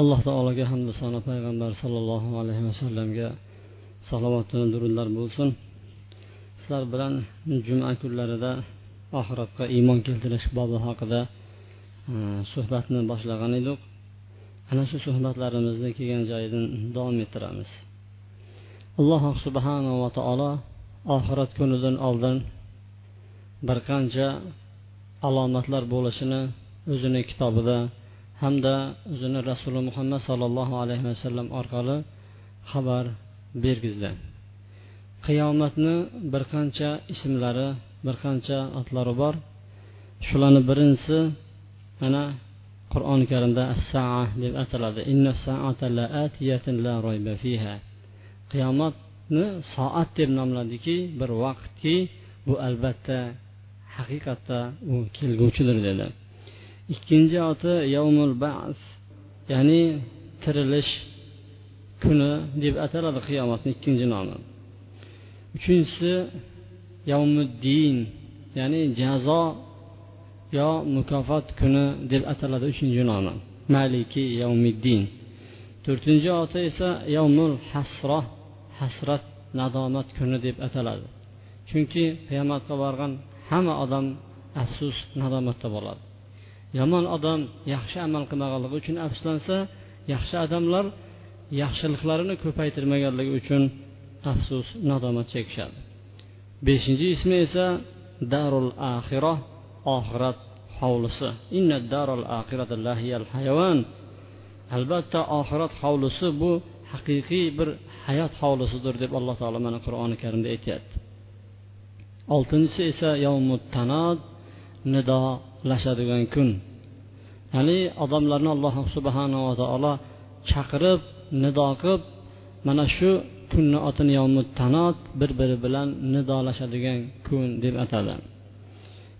alloh taologa hamda sano payg'ambar sollallohu alayhi vasallamga salovatli durudlar bo'lsin. Sizlar bilan juma kunlarida oxiratga iymon keltirish bobi haqida e, suhbatni boshlagan edik. Ana shu suhbatlarimizni kelgan joyidan davom ettiramiz. Alloh subhanava taolo oxirat kunidan oldin bir qancha alomatlar bo'lishini o'zini kitobida hamda o'zini rasuli muhammad sollallohu alayhi vasallam orqali xabar bergizdi. Qiyomatni bir qancha ismlari bir qancha otlari bor. Shularni birinchisi mana qur'oni karimda as saa deb ataladi. Qiyomatni soat deb nomladiki bir vaqtki bu albatta haqiqatda u kelguvchidir dedi. Ikkinchi oti yavmul bas ya'ni tirilish kuni deb ataladi qiyomatni ikkinchi nomi. Uchinchisi yavmuddin ya'ni jazo yo mukofot kuni deb ataladi uchinchi nomi. Maliki yavmiddin. To'rtinchi oti esa yavmul hasro hasrat nadomat kuni deb ataladi. Chunki qiyomatga borgan hamma odam afsus nadomatda bo'ladi. Yomon odam yaxshi amal qilmaganligi uchun afsuslansa yaxshi odamlar yaxshiliklarini ko'paytirmaganligi uchun afsus nadomat chekishadi. Beshinchi ismi esa darul axiro oxirat hovlisi. Albatta oxirat hovlisi bu haqiqiy bir hayot hovlisidir deb alloh taolo mana qur'oni karimda aytyapti. Oltinchisi esa yovmuttanod nidolashadigan kun. Ya'ni odamlarni alloh subhanava taolo chaqirib nido qilib mana shu kunni otini yovmuttanot bir biri bilan nidolashadigan kun deb atadi.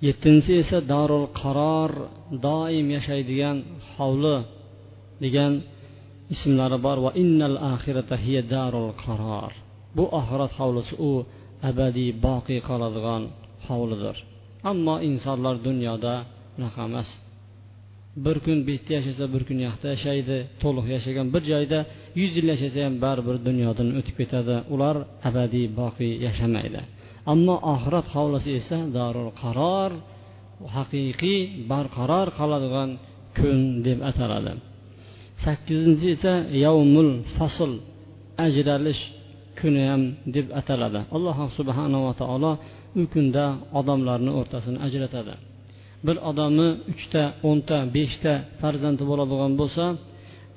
Yettinchisi esa darul qaror doim yashaydigan hovli degan ismlari bor. Va innal axirata hiya darul qaror. Bu oxirat hovlisi u abadiy boqiy qoladigan hovlidir. Ammo insonlar dunyoda unaqa emas. Bir kun bu yerda yashasa bir kun yoqda yashaydi. To'liq yashagan bir joyda yuz yil yashasa ham baribir dunyodan o'tib ketadi. Ular abadiy boqiy yashamaydi. Ammo oxirat hovlisi esa darul qaror haqiqiy barqaror qoladigan kun deb ataladi. Sakkizinchi esa yavmul fasl ajralish kuni ham deb ataladi. Alloh subhanava taolo u kunda odamlarni o'rtasini ajratadi. Bir odamni uchta o'nta beshta farzandi bo'ladigan bo'lsa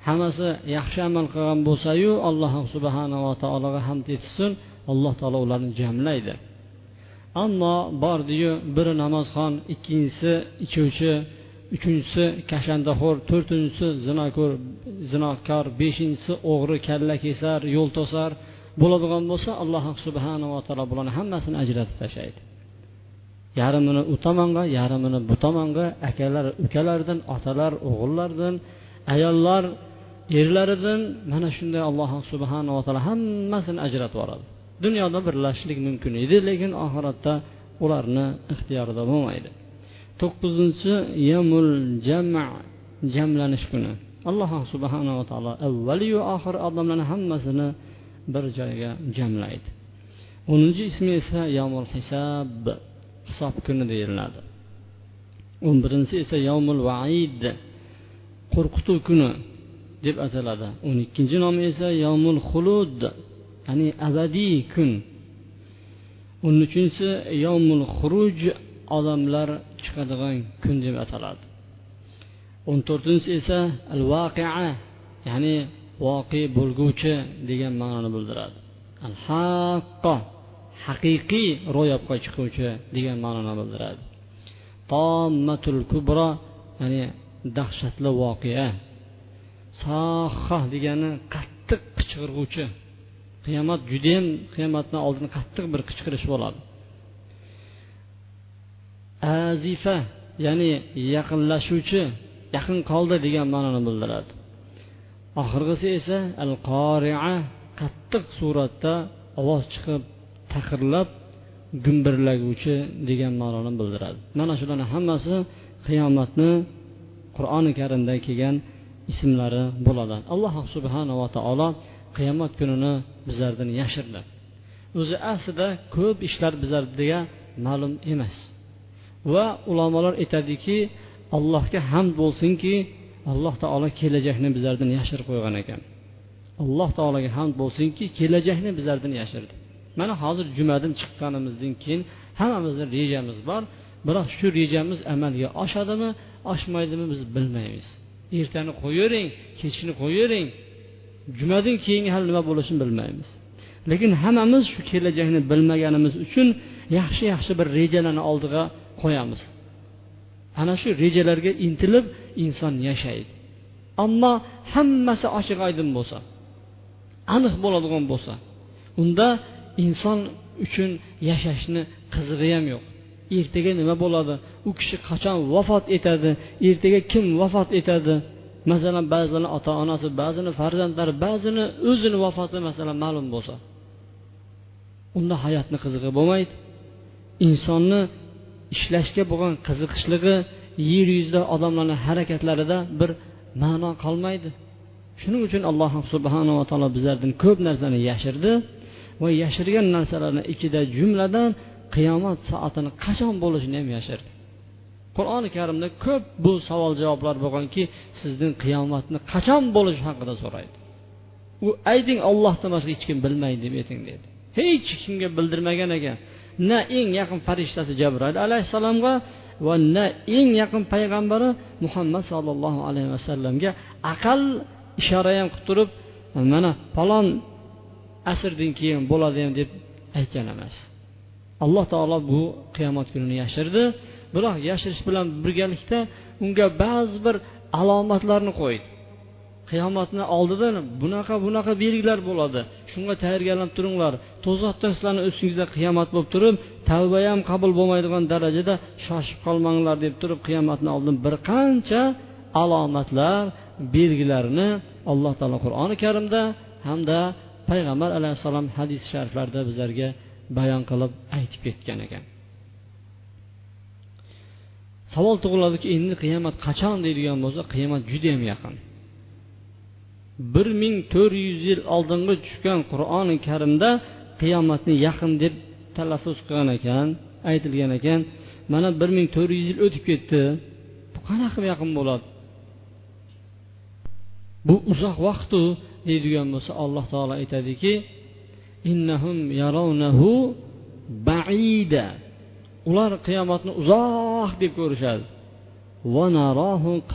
hammasi yaxshi amal qilgan bo'lsayu alloh subhanava taologa hamd etsin alloh taolo ularni jamlaydi. Ammo bordiyu biri namozxon ikkinchisi ichuvchi uchinchisi kashandaxo'r to'rtinchisi zinoko'r zinokor beshinchisi o'g'ri kalla kesar yo'l to'sar bo'ladigan bo'lsa alloh subhanava taolo bularni hammasini ajratib tashlaydi. Yarmini u tomonga yarmini bu tomonga akalar ukalardan otalar o'g'illardan ayollar erlaridan mana shunday alloh subhanava taolo hammasini ajratib yuboradi. Dunyoda birlashishlik mumkin edi lekin oxiratda ularni ixtiyorida bo'lmaydi. To'qqizinchi yamul jama jamlanish kuni. Alloh subhanava taolo avvaliyu oxiri odamlarni hammasini bir joyga jamlaydi. O'ninchi ismi esa yomul hisob hisob kuni deyiladi. O'n birinchisi esa yomul vaid qo'rqituv kuni deb ataladi. O'n ikkinchi nomi esa yomul xulud ya'ni abadiy kun. O'n uchinchisi yomul xuruj odamlar chiqadigan kun deb ataladi. O'n to'rtinchisi esa al vaqia ya'ni voqe bo'lguvchi degan ma'noni bildiradi. Al haqqo haqiqiy ro'yobga chiquvchi degan ma'noni bildiradi. Tommatul kubro ya'ni dahshatli voqea. Soha degani qattiq qichqirg'uvchi. Qiyomat judayam qiyomatni oldin qattiq bir qichqirish bo'ladi. Azifa ya'ni yaqinlashuvchi yaqin qoldi degan ma'noni bildiradi. Oxirgisi esa al qoria qattiq suratda ovoz chiqib taqirlab gumbirlaguvchi degan ma'noni bildiradi. Mana shularni hammasi qiyomatni qur'oni karimda kelgan ismlari bo'ladi. Alloh subhanava taolo qiyomat kunini bizlardan yashirdi. O'zi aslida ko'p ishlar bizlarga ma'lum emas. Va ulamolar aytadiki allohga hamd bo'lsinki alloh taolo kelajakni bizlardan yashirib qo'ygan ekan. Alloh taologa hamd bo'lsinki kelajakni bizlardan yashirdi. Mana hozir jumadan chiqqanimizdan keyin hammamizni rejamiz bor. Biroq shu rejamiz amalga oshadimi oshmaydimi biz bilmaymiz. Ertani qo'yavering kechni qo'yavering. Jumadan keyingi hali nima bo'lishini bilmaymiz. Lekin hammamiz shu kelajakni bilmaganimiz uchun yaxshi yaxshi bir rejalarni oldiga qo'yamiz. Ana shu rejalarga intilib inson yashaydi. Ammo hammasi ochiq oydin bo'lsa aniq bo'ladigan bo'lsa unda inson uchun yashashni qizig'i ham yo'q. Ertaga nima bo'ladi? U kishi qachon vafot etadi? Ertaga kim vafot etadi? Masalan ba'zini ota onasi ba'zini farzandlari ba'zini o'zini vafoti masalan ma'lum bo'lsa unda hayotni qizig'i bo'lmaydi. Insonni ishlashga bo'lgan qiziqishligi yer yuzida odamlarni harakatlarida bir ma'no qolmaydi. Shuning uchun alloh subhanava taolo bizlardan ko'p narsani yashirdi va yashirgan narsalarni ichida jumladan qiyomat soatini qachon bo'lishini ham yashirdi. Qur'oni karimda ko'p bu savol javoblar bo'lganki sizdan qiyomatni qachon bo'lishi haqida so'raydi. U ayting ollohdan boshqa hech kim bilmaydi deb ayting dedi. Hech kimga bildirmagan ekan. Na eng yaqin farishtasi jabroil alayhissalomga va na eng yaqin payg'ambari muhammad sollallohu alayhi vasallamga aql ishora ham qilib turib mana falon asrdan keyin bo'ladi ham deb aytgan emas. Alloh taolo bu qiyomat kunini yashirdi. Biroq yashirish bilan birgalikda unga ba'zi bir alomatlarni qo'ydi. Qiyomatni oldidan bunaqa bunaqa belgilar bo'ladi. Shunga tayyorgarlanib turinglar. To'zatdan sizlarni ustingizda qiyomat bo'lib turib tavba ham qabul bo'lmaydigan darajada shoshib qolmanglar deb turib qiyomatni oldin bir qancha alomatlar belgilarni alloh taolo qur'oni karimda hamda payg'ambar alayhissalom hadis shariflarida bizlarga bayon qilib aytib ketgan ekan. Savol tug'iladiki endi qiyomat qachon deydigan bo'lsa qiyomat judayam yaqin. Bir ming to'rt yuz yil oldingi tushgan qur'oni karimda qiyomatni yaqin deb talaffuz qilgan ekan aytilgan ekan. Mana bir ming to'rt yuz yil o'tib ketdi. Bu qanaqa yaqin bo'ladi? Bu uzoq vaqtu deydigan bo'lsa alloh taolo aytadiki innahum yarawnahu baida. Ular qiyomatni uzoq deb ko'rishadi.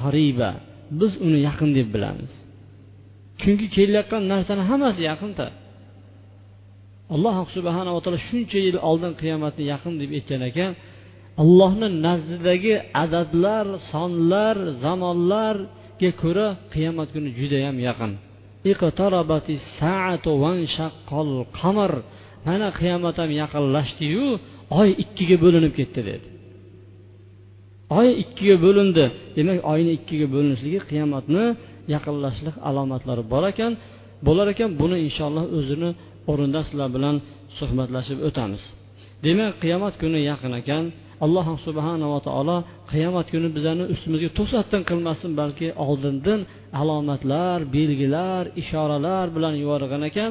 Qariba. Biz uni yaqin deb bilamiz. Chunki kelayotgan narsani hammasi yaqinda alloh subhanava taolo shuncha yil oldin qiyomatni yaqin deb aytgan ekan allohni nazdidagi adadlar sonlar zamonlarga ko'ra qiyomat kuni judayam yaqin. Mana qiyomat ham yaqinlashdiyu oy ikkiga bo'linib ketdi dedi. Oy ikkiga bo'lindi. Demak oyni ikkiga bo'linishligi qiyomatni yaqinlashlik alomatlari bor ekan bo'lar ekan buni inshaalloh o'zini o'rinda sizlar bilan suhbatlashib o'tamiz. Demak qiyomat kuni yaqin ekan. Alloh subhanava taolo qiyomat kuni bizlarni ustimizga to'satdan qilmasin balki oldindan alomatlar belgilar ishoralar bilan yuborgan ekan.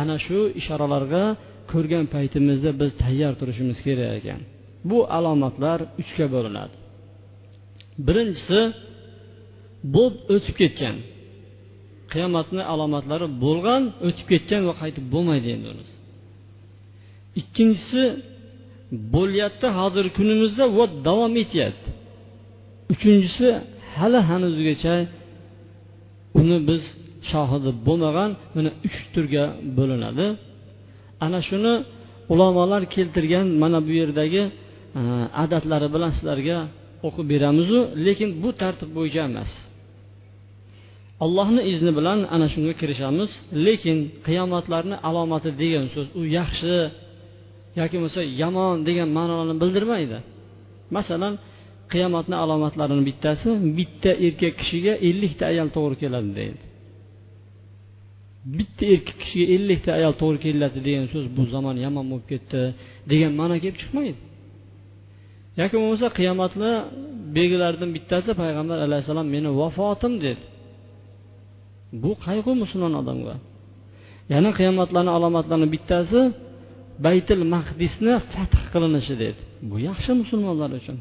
Ana shu ishoralarga ko'rgan paytimizda biz tayyor turishimiz kerak ekan. Bu alomatlar uchga bo'linadi. Birinchisi bo'lib o'tib ketgan. Qiyomatni alomatlari bo'lgan o'tib ketgan va qaytib bo'lmaydi endi unisi ikkinchisi bo'lyapti hozirgi kunimizda va davom etyapti. Uchinchisi hali hanuzgacha uni biz shohidi bo'lmagan mana uch turga bo'linadi. Ana shuni ulamolar keltirgan mana bu yerdagi e, adatlari bilan sizlarga o'qib beramizu lekin bu tartib bo'yicha emas. Allohni izni bilan ana shunga kirishamiz. Lekin qiyomatlarni alomati degan so'z u yaxshi yoki bo'lmasa yomon degan ma'noni bildirmaydi. Masalan qiyomatni alomatlarini bittasi bitta erkak kishiga ellikta ayol to'g'ri keladi deydi. Bitta erkak kishiga ellikta ayol to'g'ri keladi degan so'z bu zamon yomon bo'lib ketdi degan ma'no kelib chiqmaydi. Yoki bo'lmasa qiyomatni belgilaridan bittasi payg'ambar alayhissalom meni vafotim dedi. Bu qayg'u musulmon odamga. Yana qiyomatlarni alomatlarining bittasi baytil mahdisni fath qilinishi dedi. Bu yaxshi musulmonlar uchun.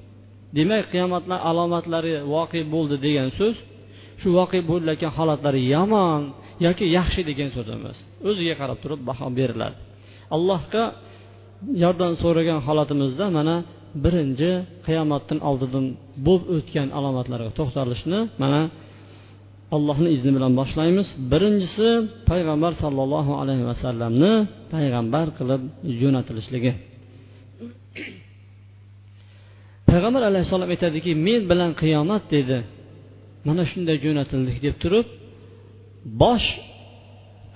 Demak qiyomatlar alomatlari voqe bo'ldi degan so'z shu voqe bo'layotgan holatlari yomon yoki yaxshi degan so'z emas. O'ziga qarab turib baho beriladi. Allohga yordam so'ragan holatimizda mana birinchi qiyomatdan oldindan bo'lib o'tgan alomatlarga to'xtalishni mana allohni izni bilan boshlaymiz. Birinchisi payg'ambar sollallohu alayhi vasallamni payg'ambar qilib jo'natilishligi. Payg'ambar alayhissalom aytadiki men bilan qiyomat dedi. Mana shunday jo'natildik deb turib bosh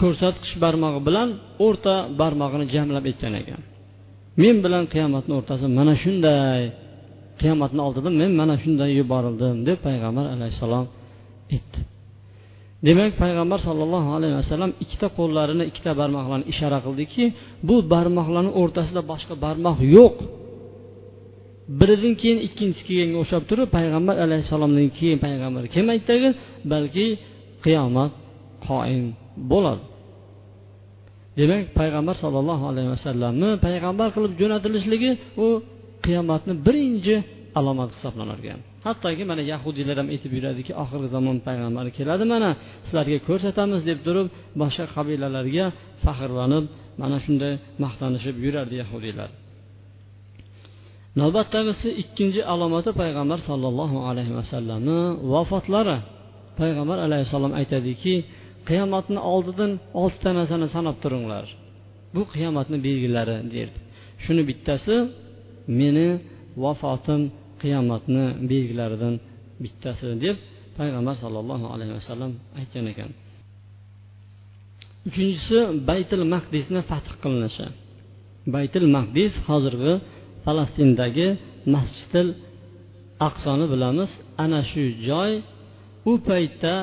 ko'rsatkich barmog'i bilan o'rta barmog'ini jamlab aytgan ekan. Men bilan qiyomatni o'rtasi mana shunday qiyomatni oldida men mana shunday yuborildim deb payg'ambar alayhissalom aytdi. Demak payg'ambar sollallohu alayhi vasallam ikkita qo'llarini ikkita barmoqlarini ishora qildiki bu barmoqlarni o'rtasida boshqa barmoq yo'q. Biridan keyin ikkinchisi kelganga o'xshab turib payg'ambar alayhissalomdan keyin payg'ambar kelmaydidagi balki qiyomat qoim bo'ladi. Demak payg'ambar sollallohu alayhi vasallamni payg'ambar qilib jo'natilishligi u qiyomatni birinchi alomat hisoblanar ekan hattoki mana yahudiylar ham aytib yuradiki oxirgi zamon payg'ambari keladi mana sizlarga ko'rsatamiz deb turib boshqa qabilalarga faxrlanib mana shunday maqtanishib yurardi yahudiylar. Navbatdagisi ikkinchi alomati payg'ambar sollallohu alayhi vasallamni vafotlari. Payg'ambar alayhissalom aytadiki qiyomatni oldidan oltita narsani sanab turinglar. Bu qiyomatni belgilari derdi. Shuni bittasi meni vafotim qiyomatni belgilaridan bittasi deb payg'ambar sollallohu alayhi vasallam aytgan ekan. Uchinchisi baytil maqdisni fath qilinishi. Baytil maqdis hozirgi falastindagi masjidil aqsoni bilamiz. Ana shu joy u paytda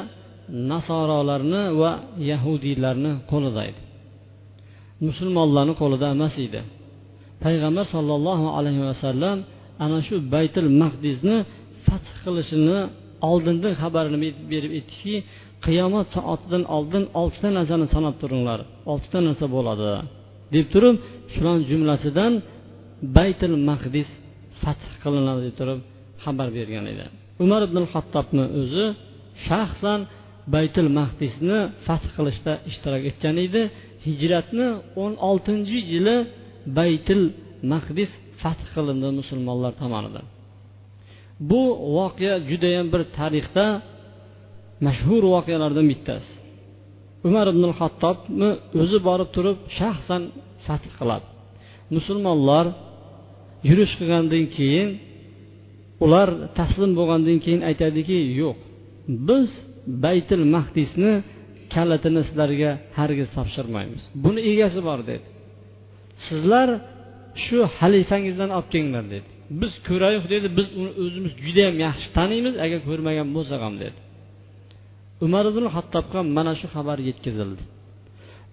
nasorolarni va yahudiylarni qo'lida edi. Musulmonlarni qo'lida emas edi. Payg'ambar sollallohu alayhi vasallam ana shu baytul maqdisni fath qilishini oldindan xabarini berib aytdiki qiyomat soatidan oldin oltita narsani sanab turinglar oltita narsa bo'ladi. Deb turib shular jumlasidan baytul maqdis fath qilinadi deb turib xabar bergan edi. Umar ibn hattobni o'zi shaxsan baytul mahdisni fath qilishda ishtirok etgan edi. Hijratni o'n oltinchi yili baytul mahdis fath qilindi musulmonlar tomonidan. Bu voqea judayam bir tarixda mashhur voqealardan bittasi. Umar ibn hattobni o'zi borib turib shaxsan fath qiladi. Musulmonlar yurish qilgandan keyin ular taslim bo'lgandan keyin aytadiki yo'q biz baytil mahdisni kalitini sizlarga hargiz topshirmaymiz. Buni egasi bor dedi. Sizlar shu halifangizdan olib kelinglar dedi. Biz ko'raylik dedi biz uni o'zimiz judayam yaxshi taniymiz agar ko'rmagan bo'lsak ham dedi. Umar ibn hattobga mana shu xabar yetkazildi.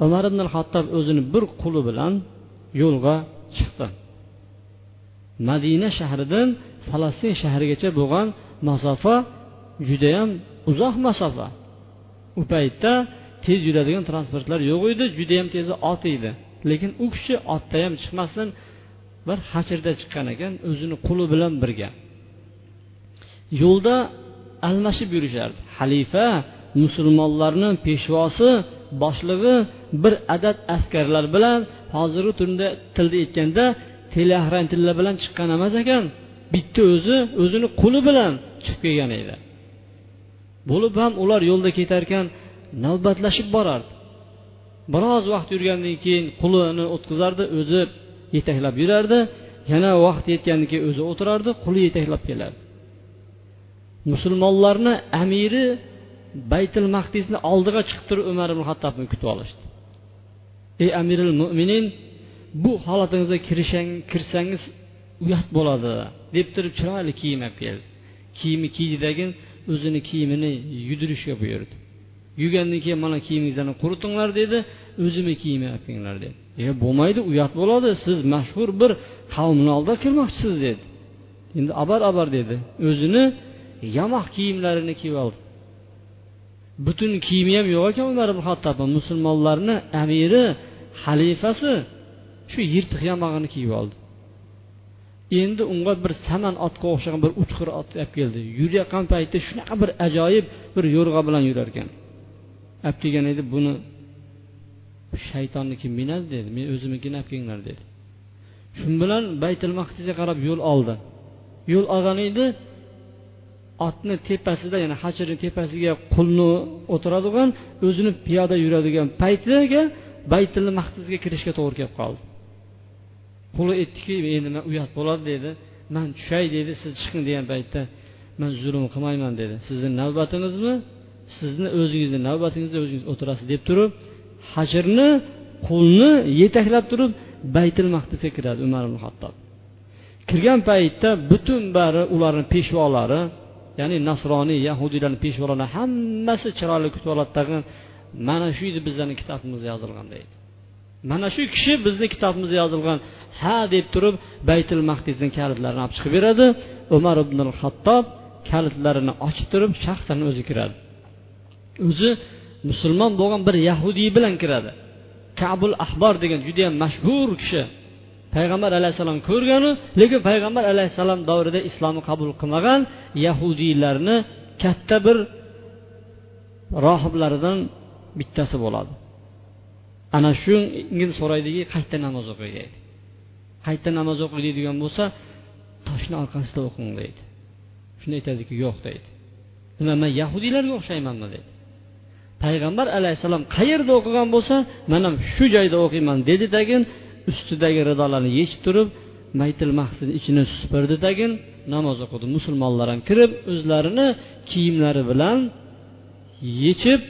Umar ibn hattob o'zini bir quli bilan yo'lga chiqdi. Madina shahridan falastin shahrigacha bo'lgan masofa judayam uzoq masofa. U paytda tez yuradigan transportlar yo'q edi judayam tezi ot edi. Lekin u kishi otda ham chiqmasdan bir hachirda chiqqan ekan o'zini quli bilan birga. Yo'lda almashib yurishardi. Halifa musulmonlarni peshvosi boshlig'i bir adad askarlar bilan hozirgi tunda tilda aytganda teleohrantillar bilan chiqqan emas ekan bitta o'zi o'zini quli bilan chiqib kelgan edi. Bo'lib ham ular yo'lda ketarkan navbatlashib borardi. Biroz vaqt yurgandan keyin qulini o'tkazardi o'zi yetaklab yurardi. Yana vaqt yetganda keyin o'zi o'tirardi quli yetaklab kelardi. Musulmonlarni amiri baytul mahdisni oldiga chiqib turib umar ibn hattobni kutib olishdi. Ey amiril mo'minin bu holatingizga kirsangiz uyat bo'ladi deb turib chiroyli kiyim olib keldi. Kiyimi kiydidagi o'zini kiyimini yudirishga buyurdi. Yuvgandan keyin mana kiyimingizni quritinglar dedi. O'zimni kiyimni olib kelinglar dedi. E bo'lmaydi uyat bo'ladi. Siz mashhur bir qavmni oldiga kirmoqchisiz dedi. Endi abar abar dedi. O'zini yamoq kiyimlarini kiyib oldi. Butun kiyimi ham yo'q ekan umar ibn hattob musulmonlarni amiri xalifasi shu yirtiq yamog'ini kiyib oldi. Endi unga bir saman otga o'xshagan bir uchqur ot olib keldi. Yurayotgan paytda shunaqa bir ajoyib bir yo'rg'a bilan yurar ekan olib kelgan edi buni shaytonniki minadi dedi men o'zimnikini olib kelinglar dedi. Shu bilan baytul maqdisga qarab yo'l oldi. Yo'l olgan edi otni tepasida ya'ni hachirni tepasiga qulni o'tiradigan o'zini piyoda yuradigan paytiga baytul maqdisga kirishga to'g'ri kelib qoldi. Quli aytdiki endi man uyat bo'ladi dedi. Man tushay dedi siz chiqing degan paytda man zulm qilmayman dedi. Sizni navbatingizmi? Sizni o'zingizni navbatingizda o'zingiz o'tirasiz deb turib hajrni qulni yetaklab turib baytil maqdisga kiradi umar ibn hattob kirgan paytda butun bari ularni peshvolari ya'ni nasroniy yahudiylarni peshvolari hammasi chiroyli kutib oladi. Tag'in mana shu edi bizlarni kitobimizda yozilgan deydi mana shu kishi bizni kitobimizda yozilgan. Ha deb turib baytil mahdisni kalitlarini olib chiqib beradi. Umar ibn hattob kalitlarini ochib turib shaxsan o'zi kiradi. O'zi musulmon bo'lgan bir yahudiy bilan kiradi. Kabul ahbor degan judayam mashhur kishi payg'ambar alayhissalom ko'rganu lekin payg'ambar alayhissalom davrida islomni qabul qilmagan yahudiylarni katta bir rohiblaridan bittasi bo'ladi. Ana shunga so'raydiki qayerda namoz o'qing deydi qayerda namoz o'qing deydigan bo'lsa toshni orqasida o'qing deydi. Shunda aytadiki yo'q deydi. Nima man yahudiylarga o'xshaymanmi deydi. Payg'ambar alayhissalom qayerda o'qigan bo'lsa man ham shu joyda o'qiyman dedi tagin ustidagi ridolarni yechib turib maytil mahsini ichini supurdi tagin namoz o'qidi. Musulmonlar ham kirib o'zlarini kiyimlari bilan yechib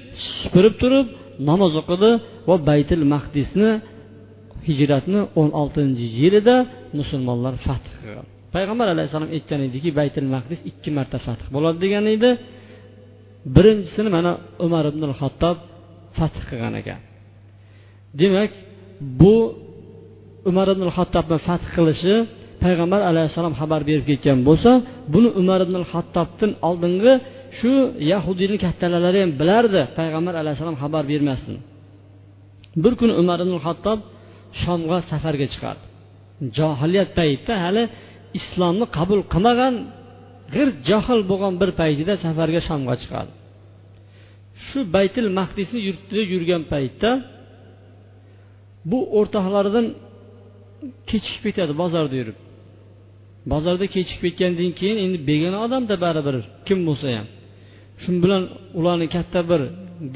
supurib turib namoz o'qidi va baytil mahdisni hijratni o'n oltinchi yilida musulmonlar fath qilgan. Payg'ambar alayhissalom aytgan ediki baytil mahdis ikki marta fath bo'ladi degan edi. Birinchisini mana umar ibn xattob fath qilgan ekan. Demak bu umar ibn xattobni fath qilishi payg'ambar alayhissalom xabar berib ketgan bo'lsa buni umar ibn xattobdan oldingi shu yahudiyni kattalari ham bilardi payg'ambar alayhissalom xabar bermasdan. Bir kuni umar ibn xattob shomga safarga chiqadi johiliyat paytida hali islomni qabul qilmagan g'irt johil bo'lgan bir paytida safarga shomga chiqadi shu baytil mahdisni yurtida yurgan paytda bu o'rtoqlaridan kechikib ketadi bozorda yurib. Bozorda kechikib ketgandan keyin endi begona odamda baribir kim bo'lsa ham. Shu bilan ularni katta bir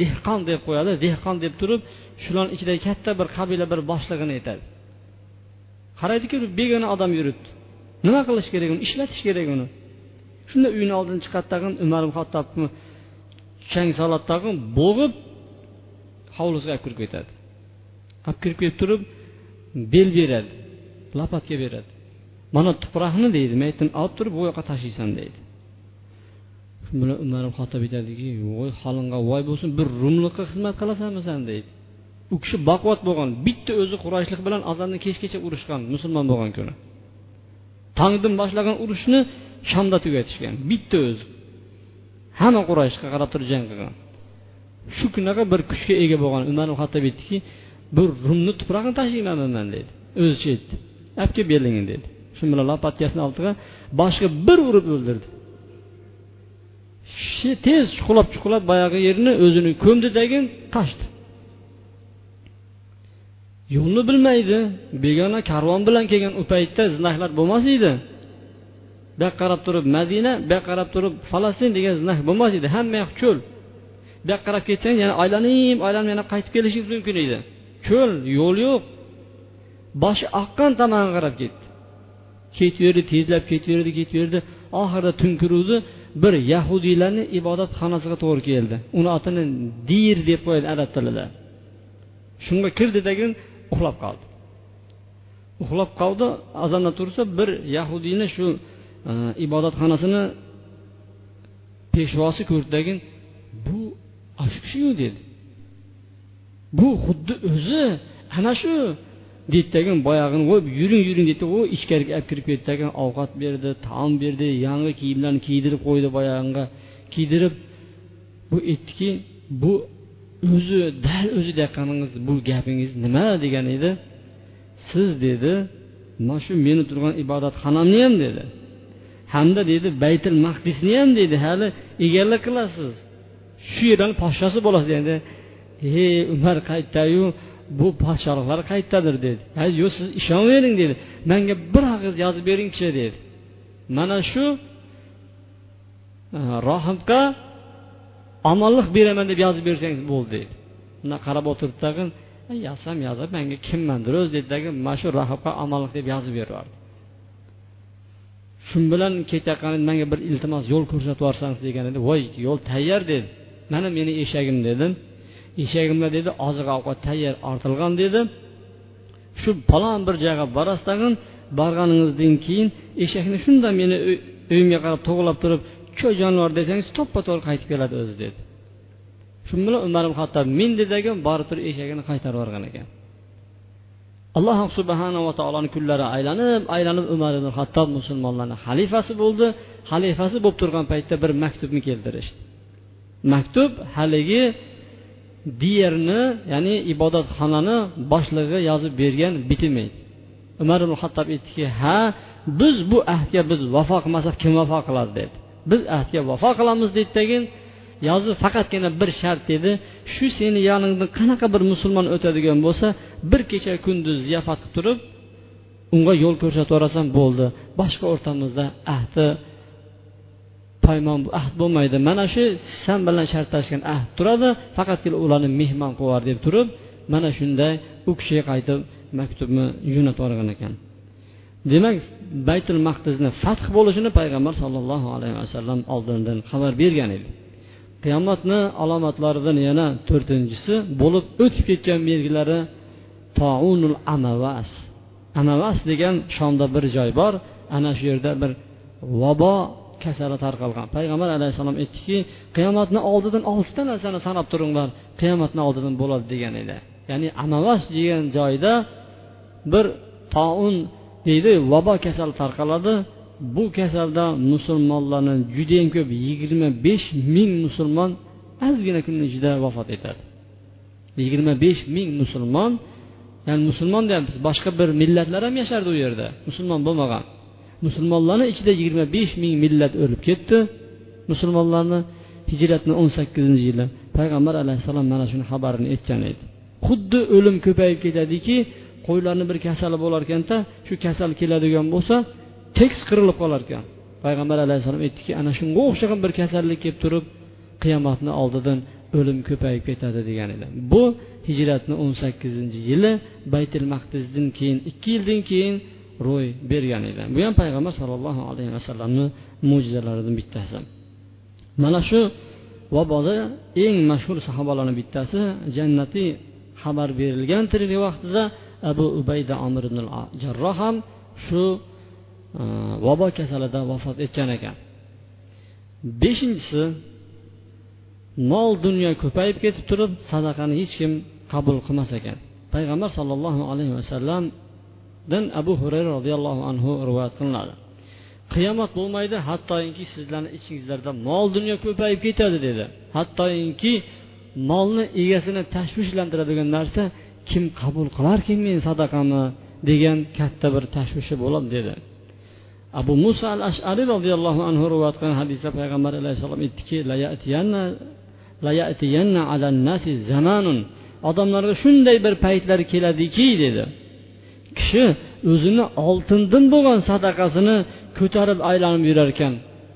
dehqon deb qo'yadi dehqon deb turib shularni ichida katta bir qabila bir boshlig'ini aytadi. Qaraydiki begona odam yuribdi. Nima qilish kerak uni? Ishlatish kerak uni. Shunda uyni oldidan chiqadi tag'in umar hattobni bo'g'ib hovlisiga olib kirib ketadi olib kirib kelib turib bel beradi lapatga beradi mana tuproqni deydi man aytdim olib turib bu yoqqa tashlaysan deydi shu bilan umar xattob aytadiki voy holingga voy bo'lsin bir rumliqqa xizmat qilasanmi san deydi u kishi baquvvat bo'lgan bitta o'zi qurashlik bilan azonni kechgacha urushgan musulmon bo'lgan kuni tongdan boshlagan urushni shomda tugatishgan bitta o'zi hamma qurayshga qarab turib jang qilgan shu kunaqa bir kuchga ega bo'lgan umar hattob aytdiki bir rumni tuprog'ini tashlaymanmi man dedi o'zicha aytdi. Olib kelib berling dedi. Shu bilan lopatkasini oldiga boshiga bir urib o'ldirdi. Tez chuqurlab chuqurlab boyagi yerni o'zini ko'mdi tagin qochdi yo'lni bilmaydi begona karvon bilan kelgan u paytda znaklar bo'lmas edi. Bu yoqqa qarab turib madina bu yoqqa qarab turib falastin degan znak bo'lmas edi. Hamma yoq cho'l. Bu yoqqa qarab ketsangiz yana aylanib aylanib yana qaytib kelishingiz mumkin edi. Cho'l yo'l yo'q. Boshi oqqan tomonga qarab ketdi. Ketaverdi tezlab ketaverdi ketaverdi. Oxirida tun kiruvdi bir yahudiylarni ibodatxonasiga to'g'ri keldi. Uni otini dir deb qo'yadi arab tilida. Shunga kirdidagin uxlab qoldi. Uxlab qoldi azondan tursa bir yahudiyni shu Э, ibodatxonasini peshvosi ko'rdidagin bu shu dedi. Bu xuddi o'zi ana shu deydidagin boyag'ini qo'yib yuring yuring deydi u ichkariga olib kirib ketdidagin ovqat berdi taom berdi yangi kiyimlarni kiydirib qo'ydi boyag'iga kiydirib bu aytdiki bu o'zi dal o'zi deyotganingiz bu gapingiz nima degan edi? Siz dedi. Mana shu meni turgan ibodatxonamni ham dedi. Hamda dedi baytil mahdisni ham dedi hali egalik qilasiz. Shu yerdan podshosi bo'lasiz endi he umar qayerdayu bu podshohliklar qayerdadir dedi. Yo'q siz ishonavering dedi. Manga bir og'iz yozib beringchi dedi. Mana shu e, rohibga omonlik beraman deb yozib bersangiz bo'ldi dedi. Bundoq qarab o'tirdi tag'in yozsam yozib manga kimmandir o'zi dedidagi mana shu rohibga omonlik deb yozib beryubordi shu bilan ketayotgan manga bir iltimos yo'l ko'rsatib yuborsangiz degan edi. Voy yo'l tayyor dedi. Mana meni eshagim dedim. Eshagimda dedi oziq ovqat tayyor ortilgan dedi. Shu palon bir joyga borasiz tag'in borganingizdan keyin eshakni shunda meni uyimga qarab to'g'lab turib cho jonivor desangiz to'ppa to'g'ri qaytib keladi o'zi dedi. Shu bilan umar ibn hattob min dedagi borib turib eshagini qaytarib yuborgan ekan. Alloh subhanava taoloni kunlari aylanib aylanib umar ibn hattob musulmonlarni xalifasi bo'ldi. Xalifasi bo'lib turgan paytda bir maktubni keltirishdi maktub haligi diyerni ya'ni ibodatxonani boshlig'i yozib bergan bitim edi. Umar ibn hattob aytdiki ha biz bu ahdga biz vafo qilmasak kim vafo qiladi? dedi. Biz ahdga vafo qilamiz deydidagin yozib faqatgina bir shart dedi shu seni yoningdan qanaqa bir musulmon o'tadigan bo'lsa bir kecha kunduz ziyofat qilib turib unga yo'l ko'rsatib yuborasan bo'ldi. Boshqa o'rtamizda ahdi paymon ahd bo'lmaydi. Mana shu san bilan shartlashgan ahd turadi faqatgina ularni mehmon qilib deb turib mana shunday u kishiga qaytib maktubni jo'natib yuborgan ekan. Demak baytul maqdisni fath bo'lishini payg'ambar sollallohu alayhi vasallam oldindan xabar bergan edi. Qiyomatni alomatlaridan yana to'rtinchisi bo'lib o'tib ketgan belgilari tounul amavas. Amavas degan shomda bir joy bor ana shu yerda bir vabo kasali tarqalgan. Payg'ambar alayhissalom aytdiki qiyomatni oldidan oltita narsani sanab turinglar qiyomatni oldidan bo'ladi degan edi. Ya'ni amavas degan joyda bir toun deydi vabo kasali tarqaladi bu kasaldan musulmonlarni judayam ko'p yigirma besh ming musulmon ozgina kunni ichida vafot etadi. Yigirma besh ming musulmon ya'ni musulmon deyapmiz boshqa bir millatlar ham yashardi u yerda musulmon bo'lmagan. Musulmonlarni ichida yigirma besh ming millat o'lib ketdi. Musulmonlarni hijratni o'n sakkizinchi yili payg'ambar alayhissalom mana shuni xabarini aytgan edi. Xuddi o'lim ko'payib ketadiki qo'ylarni bir kasali bo'lar ekanda shu kasal keladigan bo'lsa tekis qirilib qolar ekan payg'ambar alayhissalom aytdiki ana shunga o'xshagan bir kasallik kelib turib qiyomatni oldidan o'lim ko'payib ketadi degan edi. Bu hijratni o'n sakkizinchi yili baytil maqdisdan keyin ikki yildan keyin ro'y bergan edi. Bu ham payg'ambar sollallohu alayhi vasallamni mo'jizalaridan bittasi. Mana shu vaboda eng mashhur sahobalarni bittasi jannatiy xabar berilgan tirik vaqtida abu ubayda amir ibn jarroh ham shu vabo kasalida vafot etgan ekan. Beshinchisi mol dunyo ko'payib ketib turib sadaqani hech kim qabul qilmas ekan. Payg'ambar sollallohu alayhi vasallamdan abu hurayra roziyallohu anhu rivoyat qilinadi. Qiyomat bo'lmaydi hattoki sizlarni ichingizlarda mol dunyo ko'payib ketadi dedi. Hattoki molni egasini tashvishlantiradigan narsa kim qabul qilarkin meni sadaqamni degan katta bir tashvishi bo'ladi dedi. Abu muso al ashariy roziyallohu anhu rivoyat qilgan hadisda payg'ambar alayhissalom aytdiki odamlarga shunday bir paytlar keladiki dedi. Kishi o'zini oltindan bo'lgan sadaqasini ko'tarib aylanib yurar ekan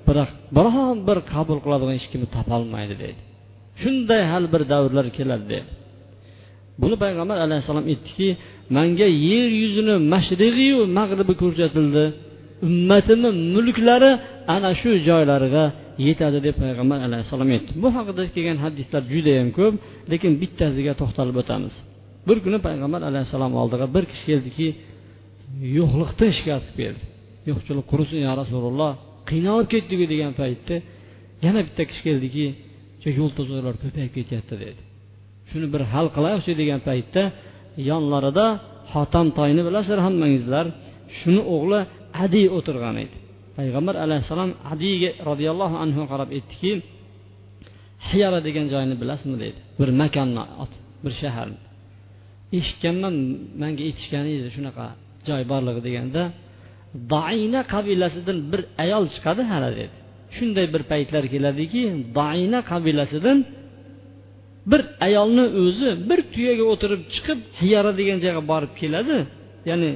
biroq biron bir qabul qiladigan hech kimni topolmaydi deydi shunday hal bir davrlar keladi dedi. Buni payg'ambar alayhissalom aytdiki manga yer yuzini mashrig'iyu mag'ribi ko'rsatildi. Ummatimni mulklari ana shu joylariga yetadi deb payg'ambar alayhissalom aytdi. Bu haqida kelgan hadislar judayam ko'p lekin bittasiga to'xtalib o'tamiz. Bir kuni payg'ambar alayhissalom oldiga bir kishi keldiki yo'qliqdan shikoyat qilib keldi. Yo'qchilik qurisin yo rasululloh qiynalib ketdik degan paytda yana bitta kishi keldiki yo'l to'siqlar ko'payib ketyapti dedi. Shuni bir hal qilaylikchi degan paytda yonlarida xotam toyni bilasizlar hammangizlar shuni o'g'li adiy o'tirgan edi. Payg'ambar alayhissalom adiyga roziyallohu anhu qarab aytdiki hiyara degan joyni bilasizmi? dedi. Bir makonni bir shaharni eshitganman manga aytishgan edi shunaqa joy borligi deganda daina qabilasidan bir ayol chiqadi hali dedi. Shunday bir paytlar keladiki daina qabilasidan bir ayolni o'zi bir tuyaga o'tirib chiqib hiyara degan joyga borib keladi. Ya'ni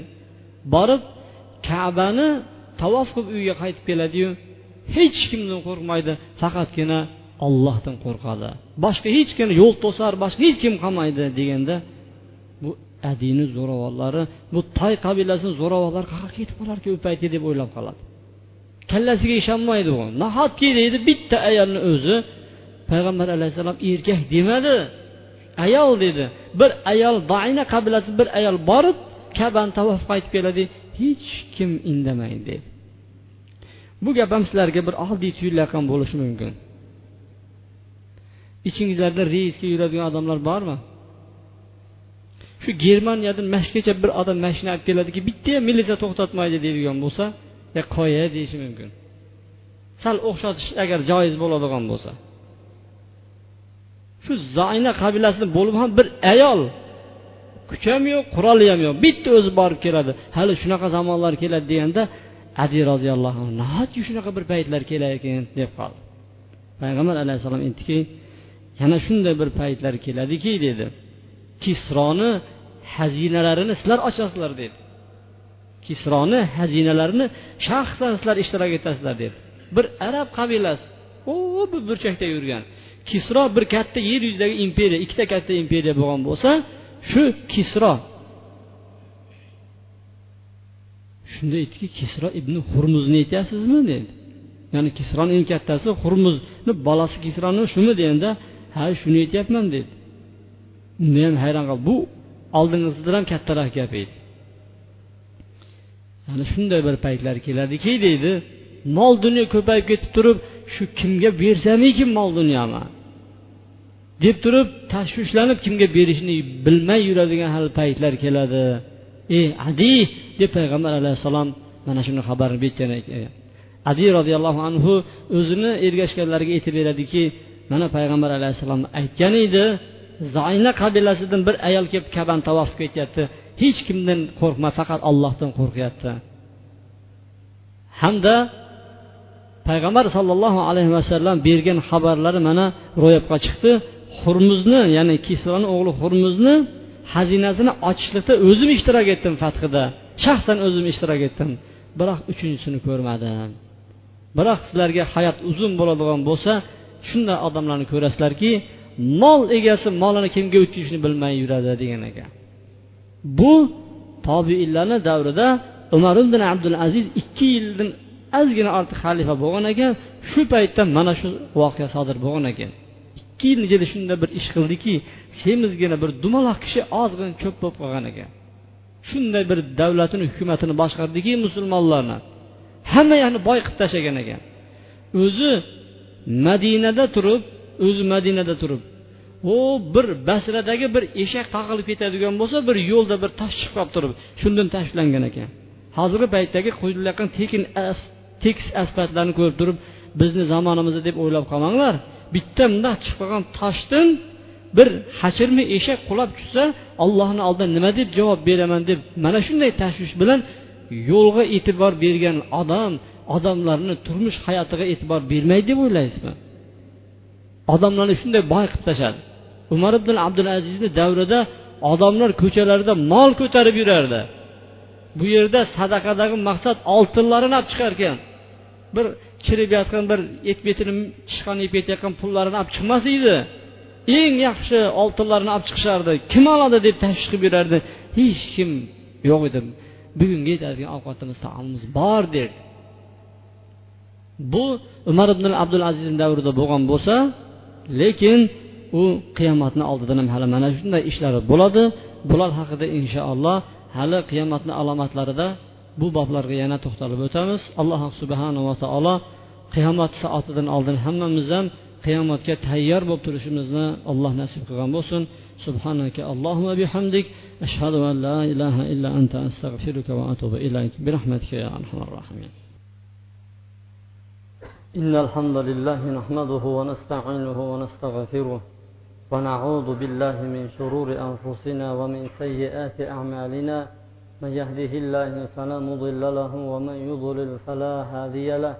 borib kabani tavof qilib uyiga qaytib keladiyu hech kimdan qo'rqmaydi. Faqatgina ollohdan qo'rqadi. Boshqa hech kim yo'l to'sar boshqa hech kim qolmaydi deganda bu adini zo'ravonlari bu toy qabilasini zo'ravonlari qayerga ketib qolarkan u payti deb o'ylab qoladi. Kallasiga ishonmaydi u. Nahotki deydi bitta ayolni o'zi payg'ambar alayhissalom erkak demadi. Ayol dedi bir ayol daina qabilasi bir ayol borib kabani tavof qaytib keladi hech kim indamaydi. Dedi bu gap ham sizlarga bir oddiy tuyulayotgan bo'lishi mumkin. Ichingizlarda reysga yuradigan odamlar bormi? Shu germaniyadan mashgacha bir odam mashina olib keladiki bitta ham militsiya to'xtatmaydi deydigan bo'lsa ya qo'ya deyishi mumkin. Sal o'xshatish agar joiz bo'ladigan bo'lsa. Shu zayna qabilasida bo'lib ham bir ayol kuch ham yo'q quroli ham yo'q. Bitta o'zi borib keladi. Hali shunaqa zamonlar keladi deganda adi roziyallohu anhu nahotki shunaqa bir paytlar kelar ekan deb qoldi. Payg'ambar alayhissalom aytdiki yana shunday bir paytlar keladiki dedi. Kisroni xazinalarini sizlar ochasizlar dedi. Kisroni xazinalarini shaxsan sizlar ishtirok etasizlar dedi. Bir arab qabilasi u bir burchakda yurgan. Kisro bir katta yer yuzidagi imperiya ikkita katta imperiya bo'lgan bo'lsa shu kisro. Shunda aytdiki kisro ibn hurmuzni aytyapsizmi dedi. Ya'ni kisroni eng kattasi hurmuzni bolasi kisroni shumi deganda ha shuni aytyapman dedi. Unda ham hayron qoldi. Bu oldingisidan ham kattaroq gap edi. Ana shunday bir paytlar keladiki deydi mol dunyo ko'payib ketib turib shu kimga bersamikin mol dunyoni deb turib tashvishlanib kimga berishni bilmay yuradigan hali paytlar keladi. Ey adi deb payg'ambar alayhissalom mana shuni xabarni bergan ekan. Adi roziyallohu anhu o'zini ergashganlarga aytib beradiki mana payg'ambar alayhissalom aytgan edi zoyna qabilasidan bir ayol kelib kabani tavof ketyapti. Hech kimdan qo'rqma faqat ollohdan qo'rqyapti. Hamda payg'ambar sollallohu alayhi vasallam bergan xabarlari mana ro'yobga chiqdi. Hurmuzni ya'ni kisroni o'g'li hurmuzni xazinasini ochishlikda o'zim ishtirok etdim fathida. Shaxsan o'zim ishtirok etdim. Biroq uchinchisini ko'rmadim. Biroq sizlarga hayot uzun bo'ladigan bo'lsa shunday odamlarni ko'rasizlarki mol egasi molini kimga o'tkazishni bilmay yuradi degan ekan bu tobiinlarni davrida umar ibn abdul aziz ikki yildan ozgina ortiq xalifa bo'lgan ekan shu paytda mana shu voqea sodir bo'lgan ekan. Ikki yil ichida shunday bir ish qildiki semizgina bir dumaloq kishi ozgina ko'p bo'lib qolgan ekan. Shunday bir davlatini hukumatini boshqardiki musulmonlarni. Hamma yoqni boy qilib tashlagan ekan. O'zi madinada turib o'zi madinada turib u bir basradagi bir eshak taqilib ketadigan bo'lsa bir yo'lda bir tosh chiqib qolib turib shundan tashlangan ekan. Hozirgi paytdagi quyilayotgan tekin tekis asfaltlarni ko'rib turib bizni zamonimizda deb o'ylab qolmanglar. Bitta bundoq chiqib qolgan toshdan bir hachirmi eshak qulab tushsa allohni oldida nima deb javob beraman deb mana shunday tashvish bilan yo'lga e'tibor bergan odam odamlarni turmush hayotiga e'tibor bermaydi deb o'ylaysizmi? Odamlarni shunday boy qilib tashladi. Umar ibn abdulazizni davrida odamlar ko'chalarda mol ko'tarib yurardi. Bu yerda sadaqadagi maqsad oltinlarini olib chiqar ekan bir kirib yotgan bir et betini chiqqan yeb ketayotgan pullarini olib chiqmas edi. Eng yaxshi oltinlarni olib chiqishardi. Kim oladi deb tashvish qilib yurardi. Hech kim yo'q edi. Bugungi yetadigan ovqatimiz taomimiz bor derdi. Bu umar ibn abdul azizni davrida bo'lgan bo'lsa lekin u qiyomatni oldidan ham hali mana shunday ishlar bo'ladi. Bular haqida inshaalloh hali qiyomatni alomatlarida bu boblarga yana to'xtalib o'tamiz. Alloh subhanava taolo qiyomat soatidan oldin hammamiz ham qiyomatga tayyor bo'lib turishimizni alloh nasib qilgan bo'lsin. سبحانك اللهم بحمدك أشهد أن لا إله إلا أنت أستغفرك وأتوب إليك برحمتك يا أرحم الراحمين إن الحمد لله نحمده ونستعينه ونستغفره ونعوذ بالله من شرور أنفسنا ومن سيئات أعمالنا من يهده الله فلا مضل له ومن يضلل فلا هادي له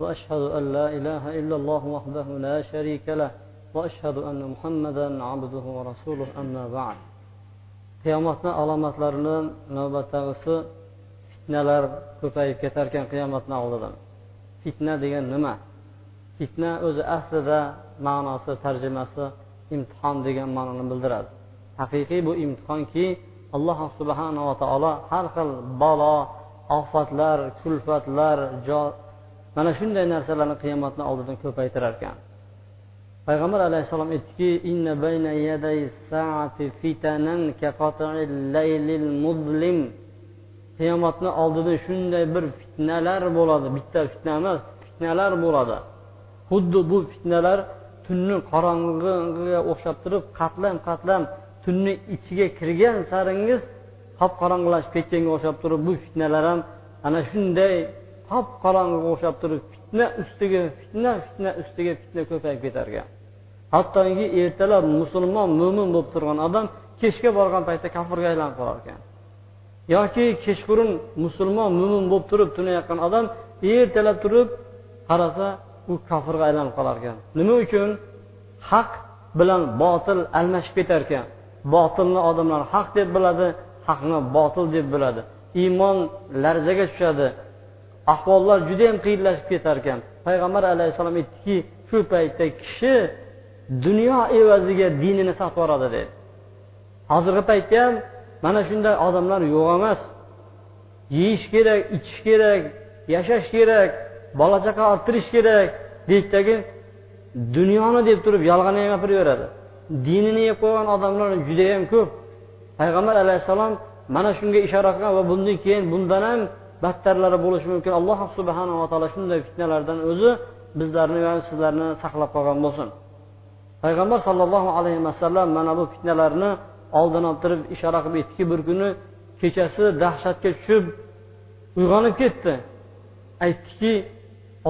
واشهد ان لا اله الا الله وحده لا شريك له واشهد ان محمدا عبده ورسوله اما بعد. Qiyomatni alomatlarini navbatdagisi fitnalar ko'payib ketar ekan qiyomatni oldidan fitna degan nima? Fitna o'zi aslida ma'nosi tarjimasi imtihon degan ma'noni bildiradi. Haqiqiy bu imtihonki alloh subhanava taolo har xil balo ofatlar kulfatlar mana shunday narsalarni qiyomatni oldidan ko'paytirar ekan. Payg'ambar alayhissalom aytdiki qiyomatni oldida shunday bir fitnalar bo'ladi. Bitta fitna emas fitnalar bo'ladi. Xuddi bu fitnalar tunni qorong'iga o'xshab turib qatlam qatlam tunni ichiga kirgan saringiz qop qorong'ilashib ketganga o'xshab turib bu fitnalar ham ana shunday qop qorong'iga o'xshab turib fitna ustiga fitna fitna ustiga fitna ko'payib ketar ekan hattoki ertalab musulmon mo'min bo'lib turgan odam kechga borgan paytda kofirga aylanib qolar ekan yoki kechqurun musulmon mo'min bo'lib turib tunayotgan odam ertalab turib qarasa u kofirga aylanib qolar ekan nima uchun? Haq bilan botil almashib ketar ekan botilni odamlar haq deb biladi haqni botil deb biladi. Iymon larzaga tushadi. Ahvollar judayam qiyinlashib ketar ekan payg'ambar alayhissalom aytdiki shu paytda kishi dunyo evaziga dinini sotib yuboradi dedi. Hozirgi paytda ham mana shunday odamlar yo'q emas. Yeyish kerak ichish kerak yashash kerak bola chaqa orttirish kerak deydidagi dunyoni deb turib yolg'on ham gapiraveradi. Dinini yeb qo'ygan odamlar judayam ko'p. Payg'ambar alayhissalom mana shunga ishora qilgan va bundan keyin bundan ham battarlari bo'lishi mumkin. Alloh subhanava taolo shunday fitnalardan o'zi bizlarni va sizlarni saqlab qolgan bo'lsin. Payg'ambar sollallohu alayhi vasallam mana bu fitnalarni oldin olib turib ishora qilib aytdiki bir kuni kechasi dahshatga tushib uyg'onib ketdi. Aytdiki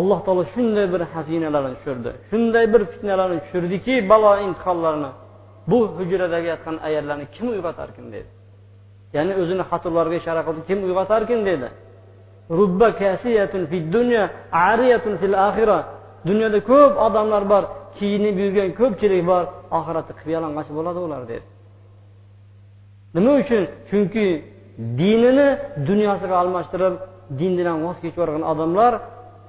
alloh taolo shunday bir xazinalarni tushirdi. Shunday bir fitnalarni tushirdiki balo imtihonlarni bu hujradagi yotgan ayollarni kim uyg'otarkin dedi ya'ni o'zini xatolarga ishora qildi kim uyg'otarkin dedi rubba kasiyatun fid dunya ariyatun fil axira dunyoda ko'p odamlar bor kiyinib yurgan ko'pchilik bor oxiratda qip bo'ladi ular dedi nima uchun? Chunki dinini dunyosiga almashtirib dindan voz kechib yuborgan odamlar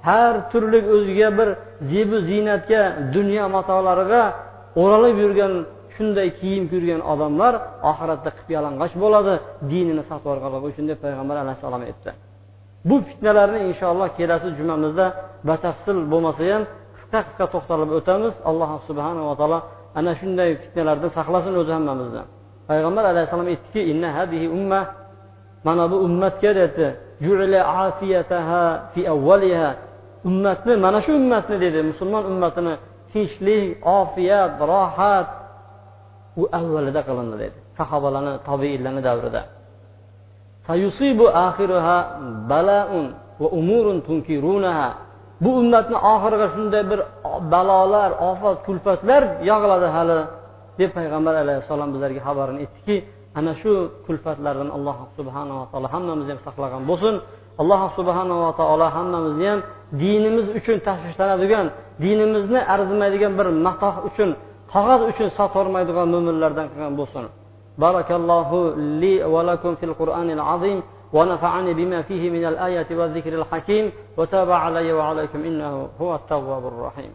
har turli o'ziga bir zebu ziynatga dunyo matolariga o'ralib yurgan shunday kiyim kiygan odamlar oxiratda qip yalang'och bo'ladi dinini sotib yuborganligi uchun deb payg'ambar alayhissalom aytdi. Bu fitnalarni inshaalloh kelasi jumamizda batafsil bo'lmasa ham qisqa qisqa to'xtalib o'tamiz. Alloh subhanava taolo ana shunday fitnalardan saqlasin o'zi hammamizni payg'ambar alayhissalom aytdiki inna hadihi umma mana bu ummatga dedi. Ummatni mana shu ummatni dedi. Musulmon ummatini tinchlik ofiyat rohat u avvalida qilindi dedi. Sahobalarni tobeinlarni davrida. Bu ummatni oxiriga shunday bir balolar ofat kulfatlar yog'iladi hali deb payg'ambar alayhissalom bizlarga xabarini aytdiki ana shu kulfatlardan alloh subhanava taolo hammamizni ham saqlagan bo'lsin. alloh subhanava taolo hammamizni ham dinimiz uchun tashvishlanadigan dinimizni arzimaydigan bir matoh uchun qog'oz uchun sotolmaydigan mo'minlardan qilgan bo'lsin barakallohu li va lakum fil qur'anil azim ونفعني بما فيه من الآية والذكر الحكيم وتاب علي وعليكم إنه هو التواب الرحيم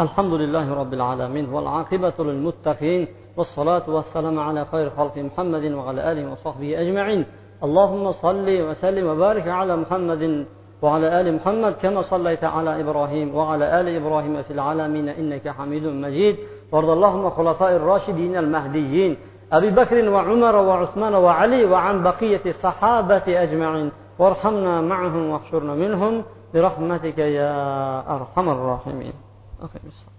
الحمد لله رب العالمين والعاقبة للمتقين والصلاة والسلام على خير خلق محمد وعلى آله وصحبه أجمعين. اللهم صل وسلم وبارك على محمد وعلى آل محمد كما صليت على إبراهيم وعلى آل إبراهيم في العالمين إنك حميد مجيد. وارض اللهم خلفاء الراشدين المهديين أبي بكر وعمر وعثمان وعلي وعن بقية الصحابة أجمعين. وارحمنا معهم واحشرنا منهم. برحمتك يا أرحم الراحمين. أقم الصلاة